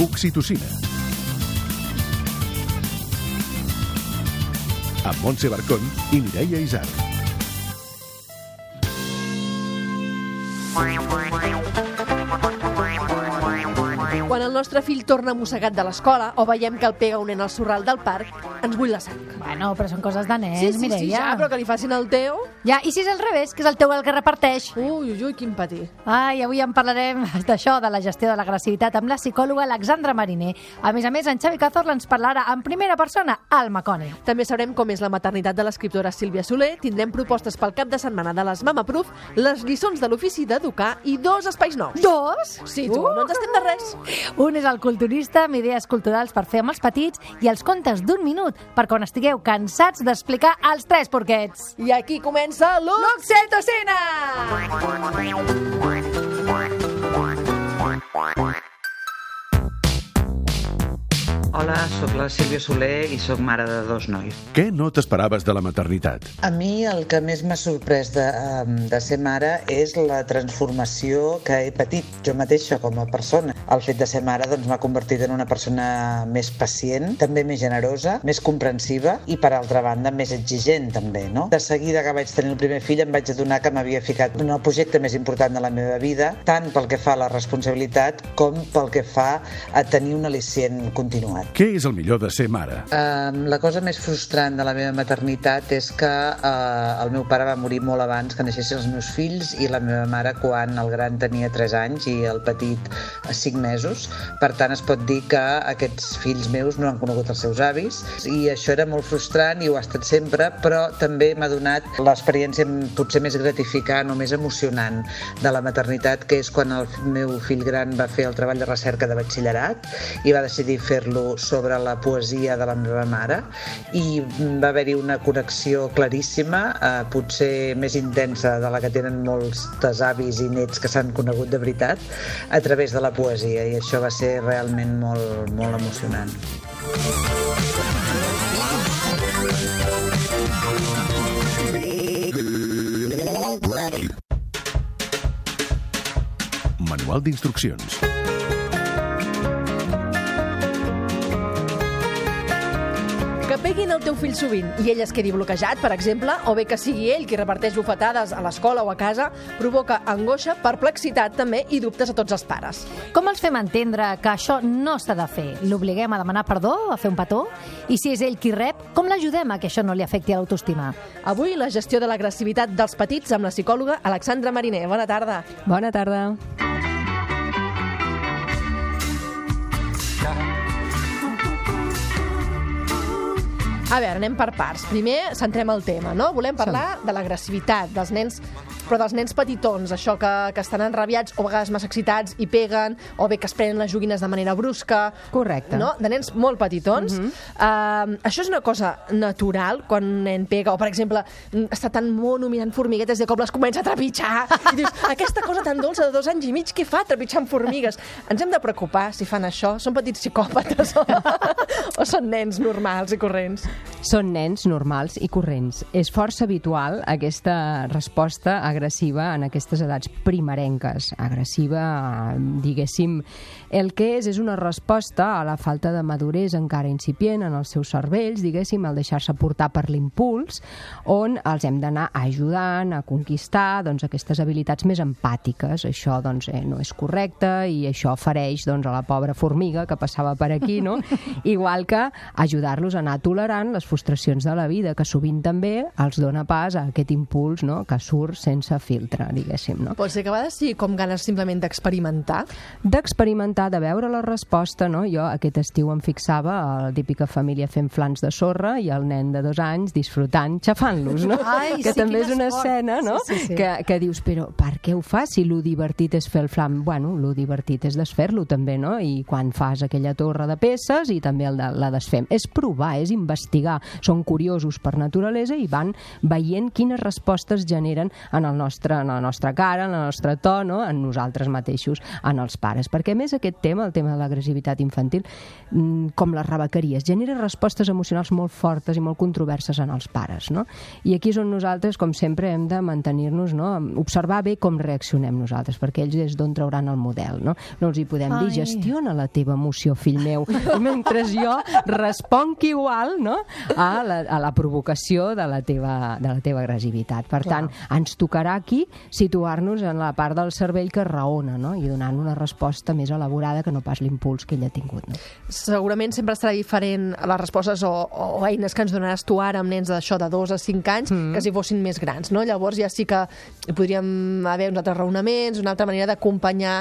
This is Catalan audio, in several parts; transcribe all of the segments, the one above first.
Oxitocina. Amb Montse Barcón i Mireia Isart. Quan el nostre fill torna mossegat de l'escola o veiem que el pega un nen al sorral del parc, ens bull la sang. Bueno, però són coses de nens, sí, sí, Mireia. sí, ja, però que li facin el teu... Ja, i si és al revés, que és el teu el que reparteix? Ui, ui, ui, quin patir. Ai, avui en parlarem d'això, de la gestió de l'agressivitat, amb la psicòloga Alexandra Mariner. A més a més, en Xavi Cazorla ens parlarà en primera persona al Macone. També sabrem com és la maternitat de l'escriptora Sílvia Soler, tindrem propostes pel cap de setmana de les Mama Proof, les lliçons de l'ofici d'educar i dos espais nous. Dos? Sí, tu, no ens estem de res. Un és el culturista amb idees culturals per fer amb els petits i els contes d'un minut per quan estigueu cansats d'explicar els tres porquets. I aquí comença l'Ox... Hola, sóc la Sílvia Soler i sóc mare de dos nois. Què no t'esperaves de la maternitat? A mi el que més m'ha sorprès de, de ser mare és la transformació que he patit jo mateixa com a persona. El fet de ser mare doncs, m'ha convertit en una persona més pacient, també més generosa, més comprensiva i, per altra banda, més exigent també. No? De seguida que vaig tenir el primer fill em vaig adonar que m'havia ficat en el projecte més important de la meva vida, tant pel que fa a la responsabilitat com pel que fa a tenir un al·licient continuat. Què és el millor de ser mare? Um, la cosa més frustrant de la meva maternitat és que uh, el meu pare va morir molt abans que naixessin els meus fills i la meva mare quan el gran tenia 3 anys i el petit 5 mesos. Per tant, es pot dir que aquests fills meus no han conegut els seus avis i això era molt frustrant i ho ha estat sempre, però també m'ha donat l'experiència potser més gratificant o més emocionant de la maternitat, que és quan el meu fill gran va fer el treball de recerca de batxillerat i va decidir fer-lo sobre la poesia de la meva mare i va haver-hi una connexió claríssima, eh, potser més intensa de la que tenen molts avis i nets que s'han conegut de veritat, a través de la poesia i això va ser realment molt, molt emocionant. Manual d'instruccions. Que peguin el teu fill sovint i ell es quedi bloquejat, per exemple, o bé que sigui ell qui reparteix bufetades a l'escola o a casa, provoca angoixa, perplexitat també i dubtes a tots els pares. Com els fem entendre que això no s'ha de fer? L'obliguem a demanar perdó, a fer un petó? I si és ell qui rep, com l'ajudem a que això no li afecti a l'autoestima? Avui la gestió de l'agressivitat dels petits amb la psicòloga Alexandra Mariner. Bona tarda. Bona tarda. A veure, anem per parts. Primer centrem el tema, no? Volem parlar de l'agressivitat dels nens, però dels nens petitons, això que, que estan enrabiats o a vegades massa excitats i peguen, o bé que es prenen les joguines de manera brusca. Correcte. No? De nens molt petitons. Uh -huh. uh, això és una cosa natural quan un nen pega, o per exemple, està tan mono mirant formiguetes i de cop les comença a trepitjar. I dius, aquesta cosa tan dolça de dos anys i mig, què fa trepitjant formigues? Ens hem de preocupar si fan això? Són petits psicòpates o, o són nens normals i corrents? Són nens normals i corrents. És força habitual aquesta resposta agressiva en aquestes edats primerenques. Agressiva, diguéssim, el que és és una resposta a la falta de maduresa encara incipient en els seus cervells, diguéssim, al deixar-se portar per l'impuls, on els hem d'anar ajudant a conquistar doncs, aquestes habilitats més empàtiques. Això doncs, eh, no és correcte i això fareix doncs, a la pobra formiga que passava per aquí, no? igual que ajudar-los a anar tolerant les frustracions de la vida, que sovint també els dona pas a aquest impuls no? que surt sense filtre, diguéssim. No? Pot ser que a vegades sigui com ganes simplement d'experimentar. D'experimentar, de veure la resposta, no? Jo aquest estiu em fixava a la típica família fent flans de sorra i el nen de dos anys disfrutant, xafant-los, no? Ai, que sí, també és una esport. escena, no? Sí, sí, sí. Que, que dius, però per què ho fas si lo divertit és fer el flam? Bueno, lo divertit és desfer-lo també, no? I quan fas aquella torre de peces i també el de, la desfem. És provar, és investigar. Són curiosos per naturalesa i van veient quines respostes generen en el nostre, en la nostra cara, en el nostre to, no? en nosaltres mateixos, en els pares. Perquè, més, aquest tema, el tema de l'agressivitat infantil, mm, com les rebequeries, genera respostes emocionals molt fortes i molt controverses en els pares. No? I aquí és on nosaltres, com sempre, hem de mantenir-nos, no? observar bé com reaccionem nosaltres, perquè ells és d'on trauran el model. No, no els hi podem Ai. dir, gestiona la teva emoció, fill meu, mentre jo responc igual no? a, la, a la provocació de la teva, de la teva agressivitat. Per tant, ens tocarà aquí situar-nos en la part del cervell que raona no? i donant una resposta més elaborada que no pas l'impuls que ell ha tingut. No? Segurament sempre estarà diferent a les respostes o, o eines que ens donaràs tu ara amb nens d'això de 2 a 5 anys mm. que si fossin més grans, no? Llavors ja sí que podríem haver uns altres raonaments, una altra manera d'acompanyar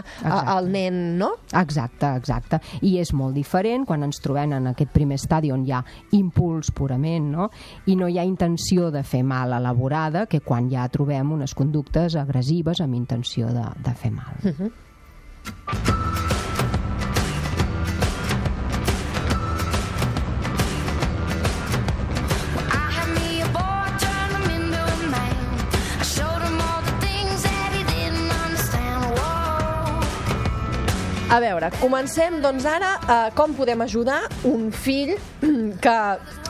el nen, no? Exacte, exacte. I és molt diferent quan ens trobem en aquest primer estadi on hi ha impuls purament, no? I no hi ha intenció de fer mal elaborada que quan ja trobem unes conductes agressives amb intenció de, de fer mal. I had me a veure, comencem doncs ara a com podem ajudar un fill que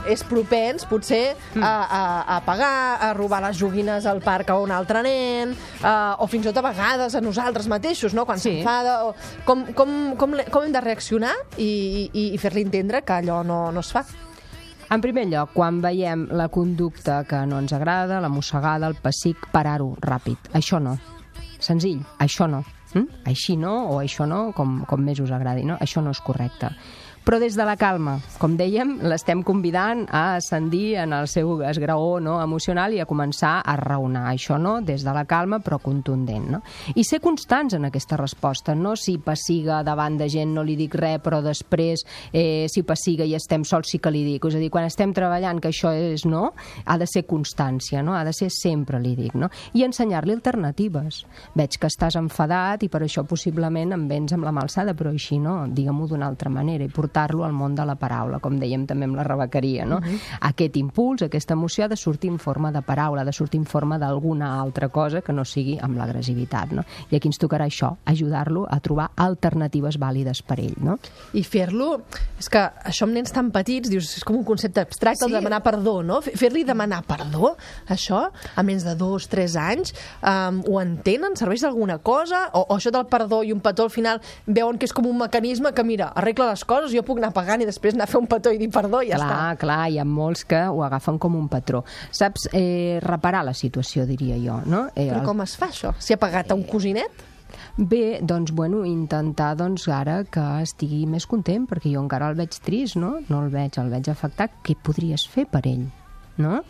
és propens, potser, a, a, a pagar, a robar les joguines al parc a un altre nen, a, o fins i tot a vegades a nosaltres mateixos, no? quan Sí. s'enfada. o Com, com, com, com hem de reaccionar i, i, i fer-li entendre que allò no, no es fa? En primer lloc, quan veiem la conducta que no ens agrada, la mossegada, el pessic, parar-ho ràpid. Això no. Senzill, això no. Mm? Així no, o això no, com, com més us agradi. No? Això no és correcte. Però des de la calma, com dèiem, l'estem convidant a ascendir en el seu esgraó no, emocional i a començar a raonar. Això no, des de la calma, però contundent. No? I ser constants en aquesta resposta, no si passiga davant de gent no li dic res, però després eh, si passiga i estem sols sí que li dic. És a dir, quan estem treballant que això és no, ha de ser constància, no? ha de ser sempre li dic. No? I ensenyar-li alternatives. Veig que estàs enfadat i per això possiblement em vens amb la malsada, però així no, digue-m'ho d'una altra manera i portar-lo al món de la paraula, com dèiem també amb la rebequeria. No? Aquest impuls, aquesta emoció ha de sortir en forma de paraula, ha de sortir en forma d'alguna altra cosa que no sigui amb l'agressivitat. No? I aquí ens tocarà això, ajudar-lo a trobar alternatives vàlides per ell. No? I fer-lo... És que això amb nens tan petits, dius, és com un concepte abstracte, Sí. el demanar perdó, no? Fer- Fer-li demanar perdó, això, a nens de dos, tres anys, um, ho entenen? Serveix d'alguna cosa? O, o això del perdó i un petó al final veuen que és com un mecanisme que, mira, arregla les coses, jo puc anar pagant i després anar a fer un petó i dir perdó i ja clar, està. clar, hi ha molts que ho agafen com un patró. Saps, eh, reparar la situació, diria jo, no? Eh, Però com es fa això? Si ha pagat a un cosinet? Bé, doncs, bueno, intentar, doncs, ara que estigui més content, perquè jo encara el veig trist, no? No el veig, el veig afectat. Què podries fer per ell, no?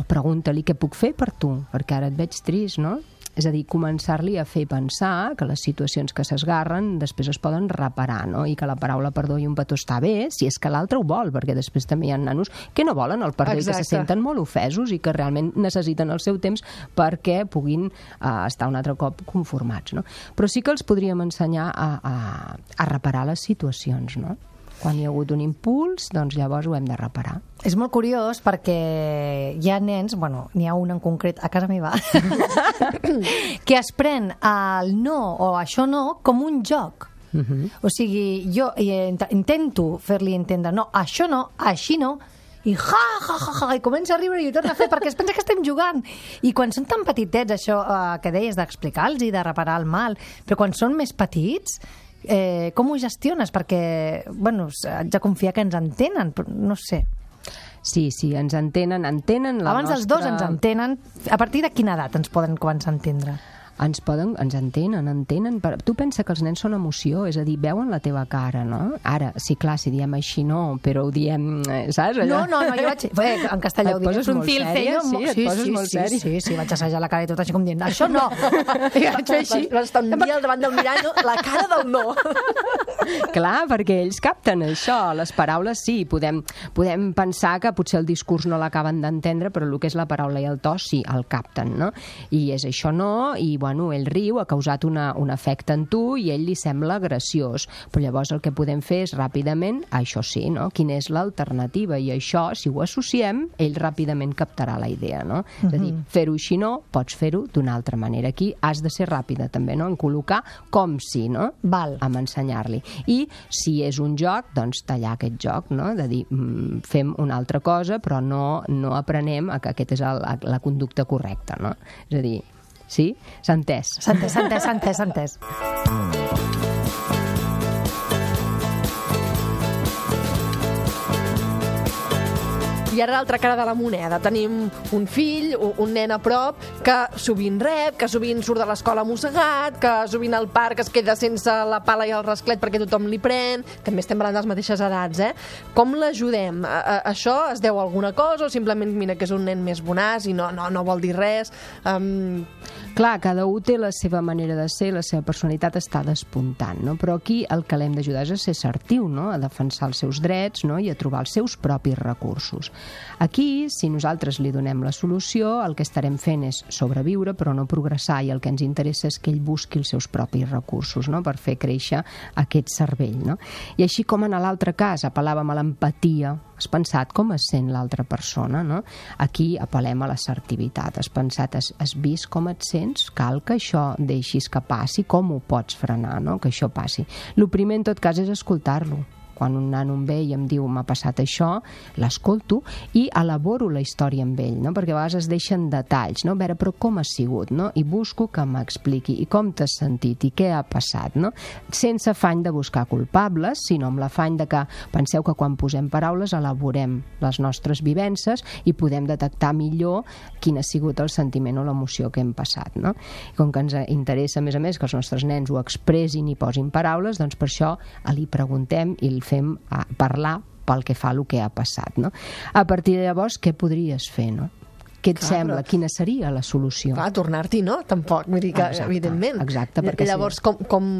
O pregunta-li què puc fer per tu, perquè ara et veig trist, no? És a dir, començar-li a fer pensar que les situacions que s'esgarren després es poden reparar, no? I que la paraula perdó i un petó està bé si és que l'altre ho vol, perquè després també hi ha nanos que no volen el perdó i que Exacte. se senten molt ofesos i que realment necessiten el seu temps perquè puguin uh, estar un altre cop conformats. No? Però sí que els podríem ensenyar a, a, a reparar les situacions. No? Quan hi ha hagut un impuls, doncs llavors ho hem de reparar. És molt curiós perquè hi ha nens, bueno, n'hi ha un en concret a casa meva, que es pren el no o això no com un joc. Uh -huh. O sigui, jo eh, int- intento fer-li entendre, no, això no, així no, i ja, ja, ja, ja, i comença a riure i ho torna a fer perquè es pensa que estem jugant. I quan són tan petitets, això eh, que deies d'explicar-los i de reparar el mal, però quan són més petits, eh, com ho gestiones? Perquè, bueno, haig de confiar que ens entenen, però no sé. Sí, sí, ens entenen, entenen la Abans nostra... dels dos ens entenen. A partir de quina edat ens poden començar a entendre? Ens poden, ens entenen, entenen. Per... Tu pensa que els nens són emoció, és a dir, veuen la teva cara, no? Ara, sí, clar, si diem així no, però ho diem, eh, saps? No, no, no, jo vaig... Eh, en castellà Et ho diré. el sèria? ceño, Sí, poses sí, molt sí, sèria. Sí, sí, vaig assajar la cara i tot així com dient, això no! I vaig fer així. Vas estar un dia al davant del mirall, la cara del no. Clar, perquè ells capten això. Les paraules sí, podem, podem pensar que potser el discurs no l'acaben d'entendre, però el que és la paraula i el to sí, el capten, no? I és això no, i bueno, ell riu, ha causat una, un efecte en tu i ell li sembla graciós. Però llavors el que podem fer és ràpidament, això sí, no? Quina és l'alternativa? I això, si ho associem, ell ràpidament captarà la idea, no? És a dir, fer-ho així no, pots fer-ho d'una altra manera. Aquí has de ser ràpida també, no? En col·locar com si, no? Val. Amb ensenyar-li. I si és un joc, doncs tallar aquest joc, no? De dir, mm, fem una altra cosa, però no, no aprenem a que aquest és el, la conducta correcta, no? És a dir, sí? S'ha entès. S'ha entès, s'ha entès, s'ha entès, I ara l'altra cara de la moneda. Tenim un fill, un nen a prop, que sovint rep, que sovint surt de l'escola mossegat, que sovint al parc es queda sense la pala i el rasclet perquè tothom li pren. També estem parlant de les mateixes edats, eh? Com l'ajudem? Això es deu a alguna cosa o simplement mira que és un nen més bonàs i no, no, no vol dir res? Um, Clar, cada un té la seva manera de ser, la seva personalitat està despuntant, no? però aquí el que l'hem d'ajudar és a ser assertiu, no? a defensar els seus drets no? i a trobar els seus propis recursos. Aquí, si nosaltres li donem la solució, el que estarem fent és sobreviure però no progressar i el que ens interessa és que ell busqui els seus propis recursos no? per fer créixer aquest cervell. No? I així com en l'altre cas apel·làvem a l'empatia, has pensat com es sent l'altra persona, no? Aquí apel·lem a l'assertivitat. Has pensat, has, has vist com et sents? Cal que això deixis que passi? Com ho pots frenar, no? Que això passi. El primer, en tot cas, és escoltar-lo quan un nano em ve i em diu m'ha passat això, l'escolto i elaboro la història amb ell, no? perquè a vegades es deixen detalls, no? a veure, però com ha sigut, no? i busco que m'expliqui i com t'has sentit i què ha passat, no? sense afany de buscar culpables, sinó amb l'afany de que penseu que quan posem paraules elaborem les nostres vivències i podem detectar millor quin ha sigut el sentiment o l'emoció que hem passat. No? I com que ens interessa, a més a més, que els nostres nens ho expressin i posin paraules, doncs per això li preguntem i el fem a parlar pel que fa a el que ha passat. No? A partir de llavors, què podries fer? No? Què et Clar, sembla? però- Quina seria la solució? clar, tornar-t'hi, no? Tampoc, vull dir que, Exacte, evidentment. exacte, perquè Llavors, sí. com, com,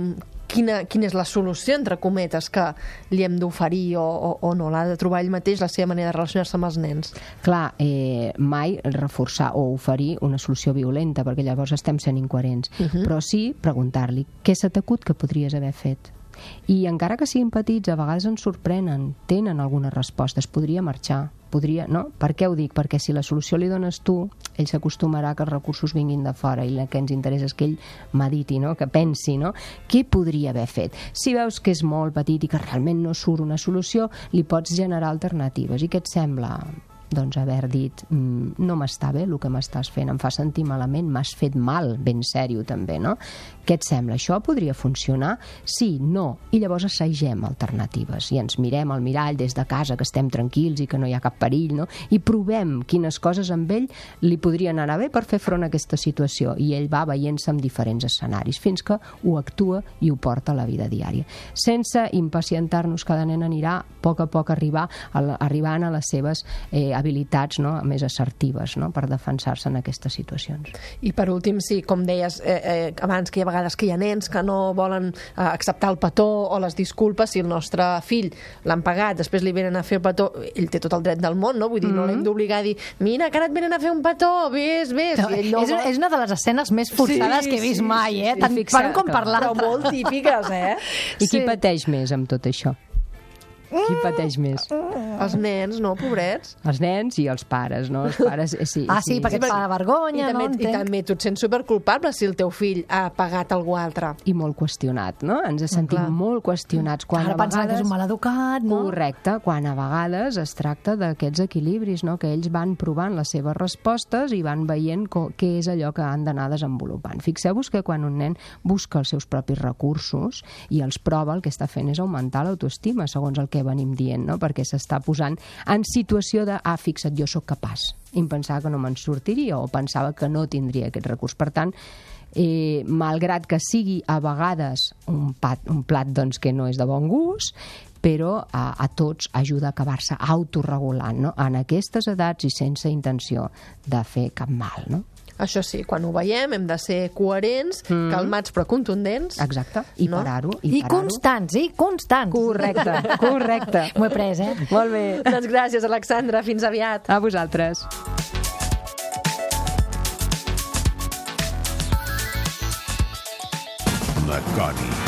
quina, quina és la solució, entre cometes, que li hem d'oferir o, o, o no? L'ha de trobar ell mateix la seva manera de relacionar-se amb els nens. Clar, eh, mai reforçar o oferir una solució violenta, perquè llavors estem sent incoherents. Uh -huh. Però sí preguntar-li què s'ha t'acut que podries haver fet. I encara que siguin petits, a vegades ens sorprenen, tenen algunes respostes, podria marxar, podria... No? Per què ho dic? Perquè si la solució li dones tu, ell s'acostumarà que els recursos vinguin de fora i el que ens interessa és que ell mediti, no? que pensi, no? què podria haver fet? Si veus que és molt petit i que realment no surt una solució, li pots generar alternatives. I què et sembla? Doncs haver dit mm, no m'està bé el que m'estàs fent, em fa sentir malament, m'has fet mal, ben sèrio també, no? Què et sembla? Això podria funcionar? Sí, no. I llavors assagem alternatives i ens mirem al mirall des de casa que estem tranquils i que no hi ha cap perill, no? I provem quines coses amb ell li podrien anar bé per fer front a aquesta situació i ell va veient-se en diferents escenaris fins que ho actua i ho porta a la vida diària. Sense impacientar-nos, cada nen anirà a poc a poc arribar a la, arribant a les seves eh, habilitats no? més assertives no? per defensar-se en aquestes situacions. I per últim, sí, com deies eh, eh, abans, que hi ha vegades que hi ha nens que no volen eh, acceptar el petó o les disculpes si el nostre fill l'han pagat, després li venen a fer el petó, ell té tot el dret del món, no? Vull dir, no l'hem d'obligar a dir, mira, que ara et venen a fer un petó, vés, vés. No, ell no és, vol. és una de les escenes més forçades Sí, que he vist sí, mai, eh? sí. Tant Fixa- per un com per clar. Però l'altre. molt típiques, eh? I qui pateix més amb tot això? Qui pateix més? Els nens, no, pobrets? Els nens i els pares, no? Els pares, eh, sí, Ah, sí, perquè et fa vergonya, I també, no? I Entenc. també tu et sents superculpable si el teu fill ha pagat algú altre. I molt qüestionat, no? Ens sentim clar. molt qüestionats. Quan Ara a pensant que és vegades... un maleducat, no? Correcte, quan a vegades es tracta d'aquests equilibris, no? que ells van provant les seves respostes i van veient co- què és allò que han d'anar desenvolupant. Fixeu-vos que quan un nen busca els seus propis recursos i els prova, el que està fent és augmentar l'autoestima, segons el que venim dient, no? perquè s'està posant en situació de, ah, fixa't, jo sóc capaç. I pensava que no me'n sortiria o pensava que no tindria aquest recurs. Per tant, eh, malgrat que sigui a vegades un, pat, un plat doncs, que no és de bon gust, però a, a tots ajuda a acabar-se autorregulant no? en aquestes edats i sense intenció de fer cap mal. No? Això sí, quan ho veiem hem de ser coherents, Mm. calmats però contundents. Exacte. I No? parar-ho. I, I, parar-ho. constants, i constants. Correcte, correcte. M'ho he pres, eh? Molt bé. Doncs gràcies, Alexandra. Fins aviat. A vosaltres. Laconi.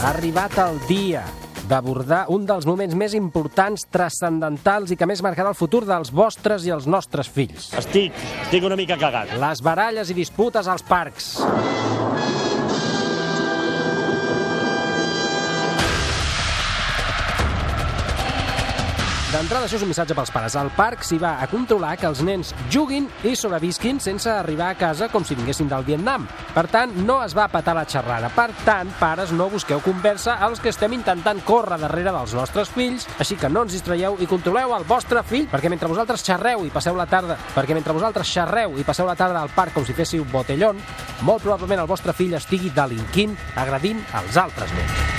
Ha arribat el dia d'abordar un dels moments més importants, transcendentals i que més marcarà el futur dels vostres i els nostres fills. Estic, estic una mica cagat. Les baralles i disputes als parcs. D'entrada, això és un missatge pels pares. El parc s'hi va a controlar que els nens juguin i sobrevisquin sense arribar a casa com si vinguessin del Vietnam. Per tant, no es va petar la xerrada. Per tant, pares, no busqueu conversa als que estem intentant córrer darrere dels nostres fills, així que no ens distraieu i controleu el vostre fill, perquè mentre vosaltres xerreu i passeu la tarda, perquè mentre vosaltres xerreu i passeu la tarda al parc com si féssiu botellón, molt probablement el vostre fill estigui delinquint, agredint els altres nens.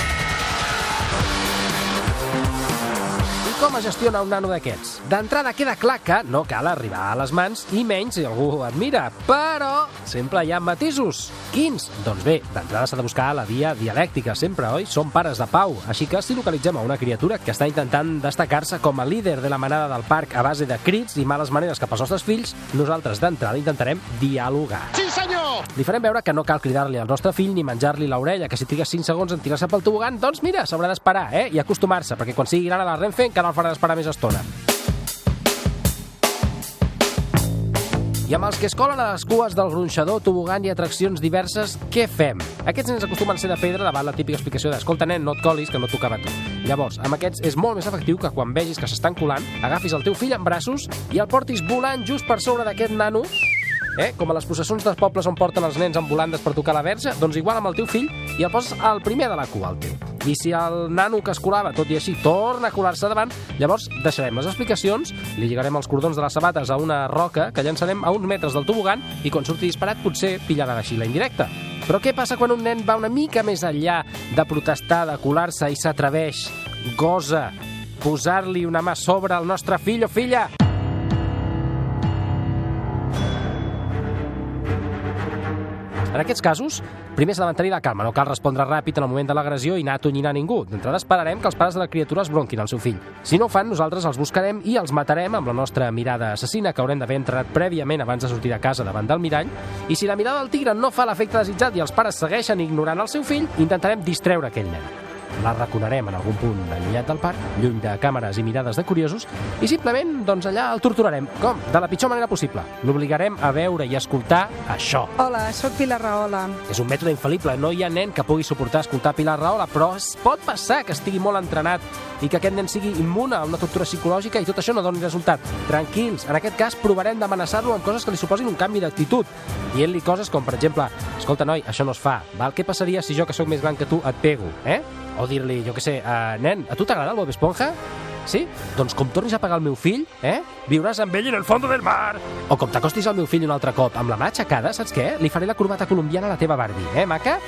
Com es gestiona un nano d'aquests? D'entrada queda clar que no cal arribar a les mans i menys si algú ho admira, però sempre hi ha matisos. Quins? Doncs bé, d'entrada s'ha de buscar la via dialèctica, sempre, oi? Som pares de pau, així que si localitzem a una criatura que està intentant destacar-se com a líder de la manada del parc a base de crits i males maneres cap als nostres fills, nosaltres d'entrada intentarem dialogar. Sí, senyor! Li farem veure que no cal cridar-li al nostre fill ni menjar-li l'orella, que si triga 5 segons en tirar-se pel tobogan, doncs mira, s'haurà d'esperar, eh? I acostumar-se, perquè quan sigui gran a la Renfe encara el farà esperar més estona. I amb els que es colen a les cues del gronxador, tobogan i atraccions diverses, què fem? Aquests nens acostumen a ser de pedra davant la típica explicació d'escolta nen, no et colis, que no et tocava tu. Llavors, amb aquests és molt més efectiu que quan vegis que s'estan colant, agafis el teu fill en braços i el portis volant just per sobre d'aquest nano Eh? Com a les processons dels pobles on porten els nens amb volandes per tocar la verge, doncs igual amb el teu fill i el poses al primer de la cua, el teu. I si el nano que es colava, tot i així, torna a colar-se davant, llavors deixarem les explicacions, li lligarem els cordons de les sabates a una roca que llançarem a uns metres del tobogan i quan surti disparat potser pillarà la indirecta. Però què passa quan un nen va una mica més enllà de protestar, de colar-se i s'atreveix, gosa, posar-li una mà sobre el nostre fill o filla? En aquests casos, primer s'ha de mantenir la calma, no cal respondre ràpid en el moment de l'agressió i anar a tonyinar ningú. D'entrada esperarem que els pares de la criatura es bronquin al seu fill. Si no ho fan, nosaltres els buscarem i els matarem amb la nostra mirada assassina, que haurem d'haver entrenat prèviament abans de sortir de casa davant del mirall. I si la mirada del tigre no fa l'efecte desitjat i els pares segueixen ignorant el seu fill, intentarem distreure aquell nen. L'arraconarem en algun punt allunyat del parc, lluny de càmeres i mirades de curiosos, i simplement, doncs allà el torturarem. Com? De la pitjor manera possible. L'obligarem a veure i escoltar això. Hola, sóc Pilar Rahola. És un mètode infal·lible, no hi ha nen que pugui suportar escoltar Pilar Rahola, però es pot passar que estigui molt entrenat i que aquest nen sigui immune a una tortura psicològica i tot això no doni resultat. Tranquils, en aquest cas provarem d'amenaçar-lo amb coses que li suposin un canvi d'actitud, dient-li coses com, per exemple, escolta, noi, això no es fa, val? Què passaria si jo, que sóc més gran que tu, et pego, eh? O dir-li, jo què sé, uh, nen, a tu t'agrada el Bob Esponja? Sí? Doncs com tornis a pagar el meu fill, eh? Viuràs amb ell en el fons del mar. O com t'acostis al meu fill un altre cop amb la mà aixecada, saps què? Li faré la corbata colombiana a la teva Barbie, eh, maca?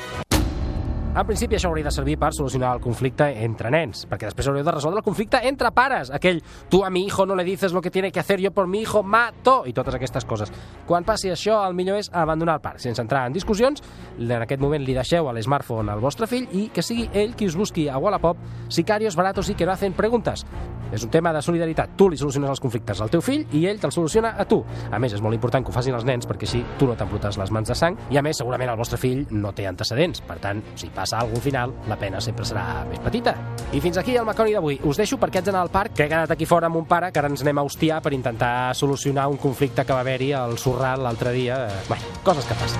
En principi això hauria de servir per solucionar el conflicte entre nens, perquè després hauríeu de resoldre el conflicte entre pares, aquell tu a mi hijo no le dices lo que tiene que hacer, yo por mi hijo mato, i totes aquestes coses. Quan passi això, el millor és abandonar el parc, sense entrar en discussions, en aquest moment li deixeu a l'smartphone al vostre fill i que sigui ell qui us busqui a Wallapop sicarios baratos i que no hacen preguntes. És un tema de solidaritat. Tu li soluciones els conflictes al teu fill i ell te'l soluciona a tu. A més, és molt important que ho facin els nens perquè així tu no t'embrutes les mans de sang i a més, segurament el vostre fill no té antecedents. Per tant, si alguna al final, la pena sempre serà més petita. I fins aquí el Maconi d'avui. Us deixo perquè haig d'anar al parc, que he quedat aquí fora amb un pare, que ara ens anem a hostiar per intentar solucionar un conflicte que va haver-hi al Sorral l'altre dia. Bé, coses que passen.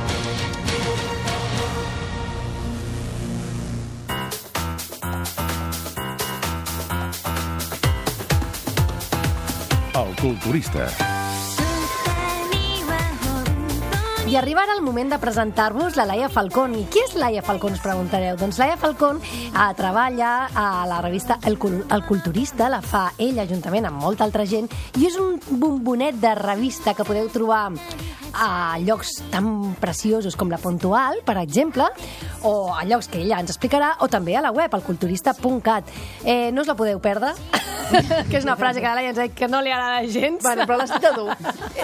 El culturista. I arriba ara el moment de presentar-vos la Laia Falcón. I qui és Laia Falcón, us preguntareu? Doncs Laia Falcón eh, treballa a la revista El, Cul El Culturista, la fa ella juntament amb molta altra gent, i és un bombonet de revista que podeu trobar a llocs tan preciosos com la Puntual, per exemple, o a llocs que ella ens explicarà, o també a la web, al culturista.cat. Eh, no us la podeu perdre, que és una frase que la Laia ens ha dit que no li agrada gens. Bueno, però l'has dit a tu,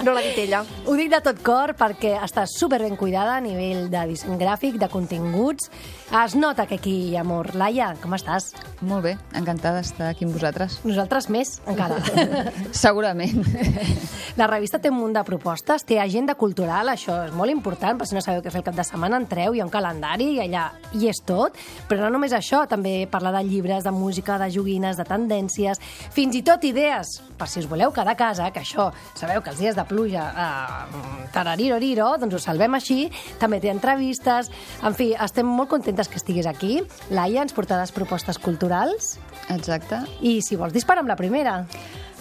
no l'ha dit ella. Ho dic de tot cor perquè està super ben cuidada a nivell de disseny gràfic, de continguts. Es nota que aquí hi ha amor. Laia, com estàs? Molt bé, encantada d'estar aquí amb vosaltres. Nosaltres més, encara. Segurament. La revista té un munt de propostes, té agenda cultural, això és molt important, per si no sabeu què fer el cap de setmana, entreu, hi ha un calendari i allà hi és tot, però no només això, també parla de llibres, de música, de joguines, de tendències, fins i tot idees, per si us voleu quedar a casa, que això, sabeu que els dies de pluja, eh, tarariroriro, doncs ho salvem així, també té entrevistes, en fi, estem molt contentes que estiguis aquí. Laia, ens portaràs propostes culturals Exacte. i si vols disparar amb la primera.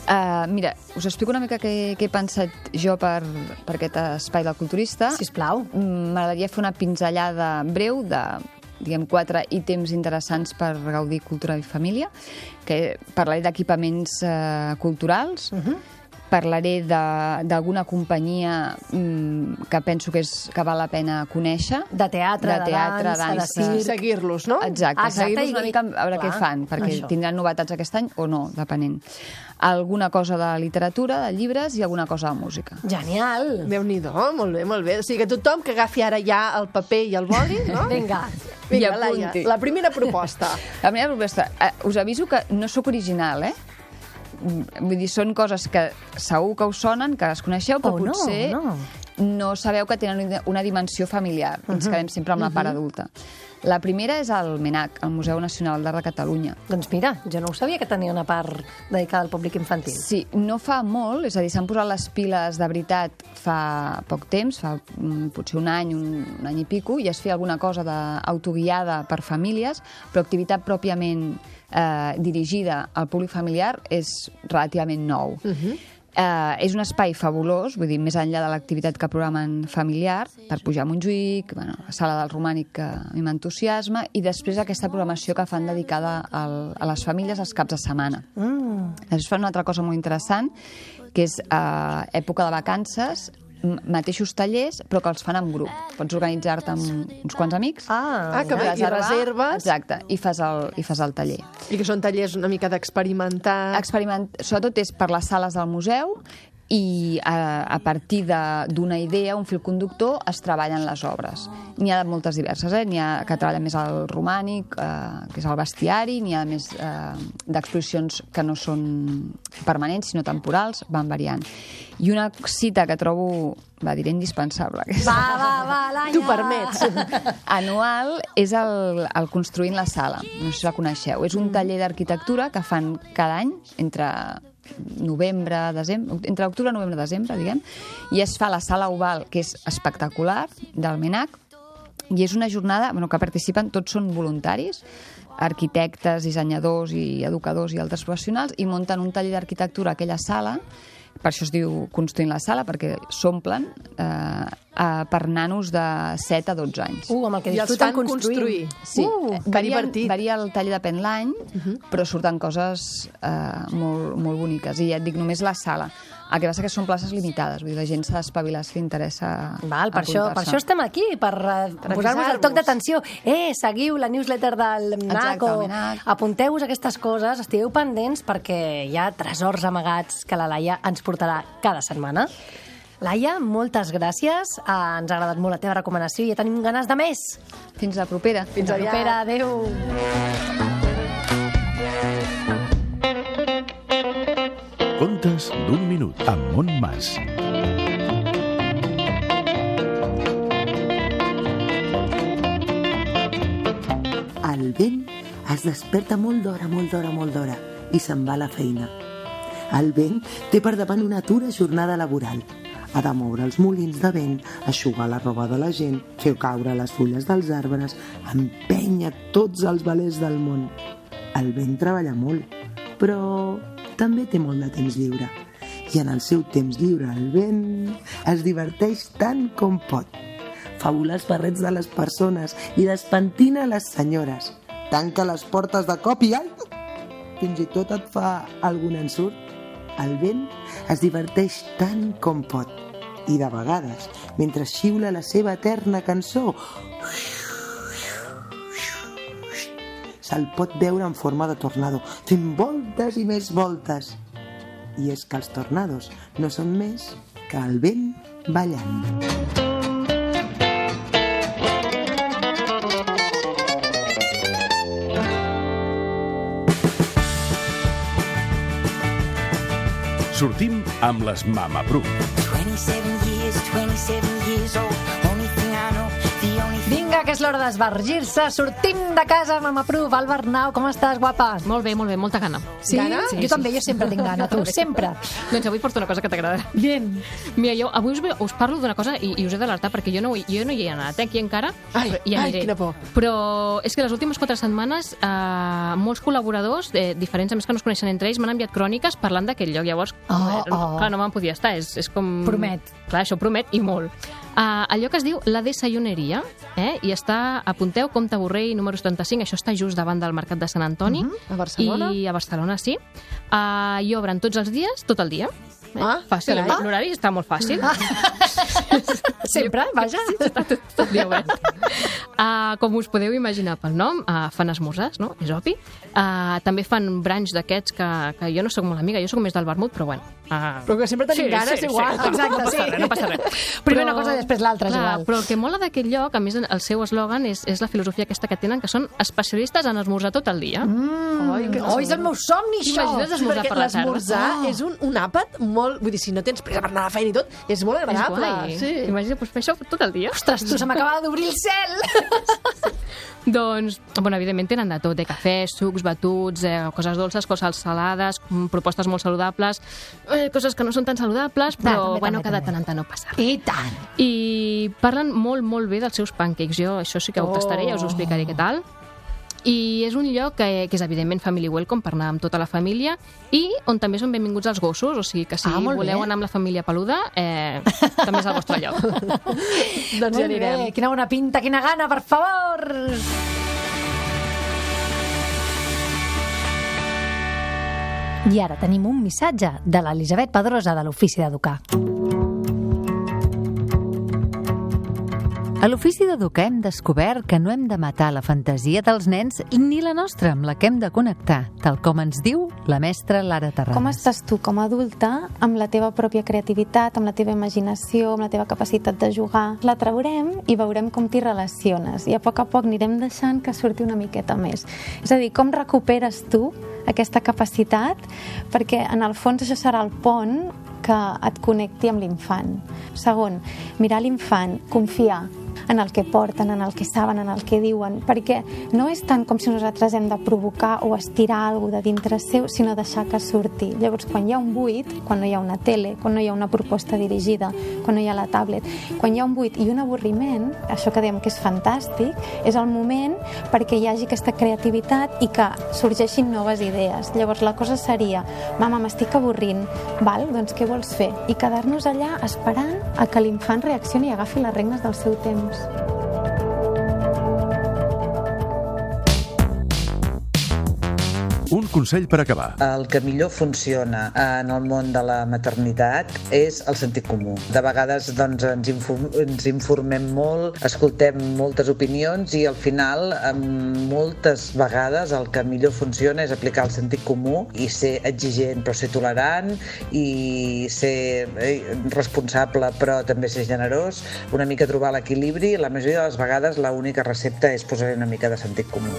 Uh, mira, us explico una mica què, què he pensat jo per, per aquest espai del culturista. Sisplau. Mm, M'agradaria fer una pinzellada breu de diguem, quatre ítems interessants per gaudir cultura i família, que parlaré d'equipaments eh, culturals, uh -huh. Parlaré de- d'alguna companyia mm, que penso que, és, que val la pena conèixer. De teatre, de, de teatre, dansa, de dansa. circ. Seguir-los, no? Exacte, Exacte, seguir-los i- una mica a veure clar, què fan, perquè això. tindran novetats aquest any o no, depenent. Alguna cosa de literatura, de llibres i alguna cosa de música. Genial. déu nhi molt bé, molt bé. O sigui que tothom que agafi ara ja el paper i el boli, no? Vinga. Vinga, I Laia, la primera proposta. La primera proposta, eh, us aviso que no sóc original, eh? Vull dir, són coses que segur que us sonen, que les coneixeu, però Oh, no, potser no. no sabeu que tenen una- dimensió familiar. Ens quedem sempre amb la part adulta. La primera és el MENAC, el Museu Nacional d'Art de Catalunya. Doncs mira, jo no ho sabia que tenia una part dedicada al públic infantil. Sí, no fa molt, és a dir, s'han posat les piles de veritat fa poc temps, fa mm, potser un any, un, un any i pico, i es feia alguna cosa d'autoguiada per famílies, però activitat pròpiament eh, dirigida al públic familiar és relativament nou. Uh -huh. Eh, és un espai fabulós, vull dir, més enllà de l'activitat que programen familiar, per pujar a Montjuïc, bueno, la sala del Romànic que a mi m'entusiasma, i després aquesta programació que fan dedicada al, a les famílies els caps de setmana. Mm. Després fan una altra cosa molt interessant, que és eh, època de vacances, mateixos tallers, però que els fan en grup. Pots organitzar-te amb uns quants amics, Ah, Ah, que bé, i reserves. Exacte, i fas el, i fas el taller. I que són tallers una mica d'experimentar. Experiment, sobretot és per les sales del museu i a, a partir d'una idea, un fil conductor, es treballen les obres. N'hi ha de moltes diverses, eh? N'hi ha que treballen més al romànic, eh, que és el bestiari, n'hi ha més eh, d'exposicions que no són permanents, sinó temporals, van variant. I una cita que trobo, va dir, indispensable, que és Va, va, va, Laia. Tu permets. anual és el, el Construint la Sala. No sé si la coneixeu. És un taller d'arquitectura que fan cada any entre novembre, desembre, entre octubre, novembre, desembre, diguem, i es fa la sala oval, que és espectacular, del MENAC, i és una jornada bueno, que participen, tots són voluntaris, arquitectes, dissenyadors i educadors i altres professionals, i munten un taller d'arquitectura a aquella sala, per això es diu Construint la Sala, perquè s'omplen eh, eh, per nanos de 7 a 12 anys. Uh, amb el que I els disfruten fan construint. construir. Sí, Uh, eh, que varia, divertit. Varia el taller depèn l'any, però surten coses eh, molt, molt boniques. I ja et dic, només la sala. El que passa que són places limitades, vull dir, la gent s'ha d'espavilar si interessa Val, per això, per això estem aquí, per, uh, Per posar-vos el toc d'atenció. Eh, seguiu la newsletter del Exacte, MNAC o el MNAC. apunteu-vos aquestes coses, estigueu pendents perquè hi ha tresors amagats que la Laia ens portarà cada setmana. Laia, moltes gràcies. Uh, ens ha agradat molt la teva recomanació i ja tenim ganes de més. Fins la propera. Fins la propera. Adéu. Contes d'un minut amb Montmas. El vent es desperta molt d'hora, molt d'hora, molt d'hora i se'n va a la feina. El vent té per davant una dura jornada laboral. Ha de moure els molins de vent, aixugar la roba de la gent, fer caure les fulles dels arbres, empènyer tots els valers del món. El vent treballa molt, però també té molt de temps lliure. I en el seu temps lliure el vent es diverteix tant com pot. Fa volar els barrets de les persones i despentina les senyores. Tanca les portes de cop i ai! Fins i tot et fa algun ensurt. El vent es diverteix tant com pot. I de vegades, mentre xiula la seva eterna cançó, se'l pot veure en forma de tornado, fent voltes i més voltes. I és que els tornados no són més que el vent ballant. Sortim amb les Mama Bru. 27 years, 27 years Vinga, que és l'hora d'esvergir-se. Sortim de casa, mama Pru. Val Bernau, com estàs, guapa? Molt bé, molt bé, molta gana. Sí? Gana? sí jo també, jo sempre tinc gana, tu, sempre. Doncs avui porto una cosa que t'agradarà. Bien. Mira, jo avui us, us parlo d'una cosa i, i us he d'alertar perquè jo no, jo no hi he anat, eh, aquí encara. Ai, però hi ai, aniré. quina por. Però és que les últimes quatre setmanes eh, molts col·laboradors, eh, diferents, a més que no es coneixen entre ells, m'han enviat cròniques parlant d'aquell lloc. Llavors, Oh, eh, oh. clar, no me'n podia estar. És, és com... Promet. Clar, això promet i molt. Uh, el lloc es diu La Desayuneria eh? i està, apunteu, Comte Borrell, número 75, això està just davant del Mercat de Sant Antoni. A Barcelona? I a Barcelona, sí. Uh, I obren tots els dies, tot el dia. Eh? Ah, fàcil, carai. l'horari està molt fàcil. Sempre, vaja. Està tot, tot dia obert. Uh, com us podeu imaginar pel nom, uh, fan esmorzars, no? És obvi. Uh, també fan branys d'aquests que, que jo no sóc molt amiga, jo sóc més del vermut, però bueno. Uh, Però que sempre tenim ganes, igual. Exacte, no passa sí. res, no passa res. Primer una cosa i després l'altra, és igual. Però el que mola d'aquest lloc, a més el seu eslògan, és, és la filosofia aquesta que tenen, que són especialistes en esmorzar tot el dia. Mm, Ai, que- oh, és el meu somni, això. T'imagines esmorzar Perquè per la tarda? l'esmorzar Oh. és un, un àpat molt... Vull dir, si no tens pressa per anar a la feina i tot, és molt És agradable. guai. Sí. T'imagines doncs, fer això tot el dia? Ostres, tu, se m'acaba d'obrir el cel. Doncs, bueno, evidentment tenen de tot, de cafè, sucs, batuts, eh, coses dolces, coses salades, mm, propostes molt saludables, eh, coses que no són tan saludables, però, també, bueno, també, que de tant en tant no passa res. I tant. I parlen molt, molt bé dels seus pancakes. Jo això sí que ho Oh. tastaré, ja us ho explicaré què tal. I és un lloc que, que és evidentment family welcome per anar amb tota la família i on també són benvinguts els gossos, o sigui que si Ah, voleu bé. anar amb la família peluda, eh, també és el vostre lloc. Doncs hi Molt bé, anirem. quina bona pinta, quina gana, per favor. I ara tenim un missatge de l'Elisabet Pedrosa de l'Ofici d'Educar. A l'ofici d'educar hem descobert que no hem de matar la fantasia dels nens ni la nostra, amb la que hem de connectar, tal com ens diu la mestra Lara Terrades. Com estàs tu com a adulta amb la teva pròpia creativitat, amb la teva imaginació, amb la teva capacitat de jugar? La traurem i veurem com t'hi relaciones i a poc a poc anirem deixant que surti una miqueta més. És a dir, com recuperes tu aquesta capacitat perquè en el fons això serà el pont que et connecti amb l'infant. Segon, mirar l'infant, confiar en el que porten, en el que saben, en el que diuen, perquè no és tant com si nosaltres hem de provocar o estirar alguna de dintre seu, sinó deixar que surti. Llavors, quan hi ha un buit, quan no hi ha una tele, quan no hi ha una proposta dirigida, quan no hi ha la tablet, quan hi ha un buit i un avorriment, això que dèiem que és fantàstic, és el moment perquè hi hagi aquesta creativitat i que sorgeixin noves idees. Llavors, la cosa seria, mama, m'estic avorrint, val? Doncs què vols fer? I quedar-nos allà esperant a que l'infant reaccioni i agafi les regnes del seu temps. Un consell per acabar. El que millor funciona en el món de la maternitat és el sentit comú. De vegades doncs, ens, inform ens informem molt, escoltem moltes opinions i al final, moltes vegades, el que millor funciona és aplicar el sentit comú i ser exigent però ser tolerant i ser eh, responsable però també ser generós, una mica trobar l'equilibri. La majoria de les vegades l'única recepta és posar una mica de sentit comú.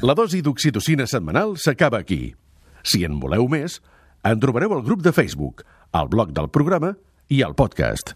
La dosi d'oxitocina setmanal s'acaba aquí. Si en voleu més, en trobareu al grup de Facebook, al blog del programa i al podcast.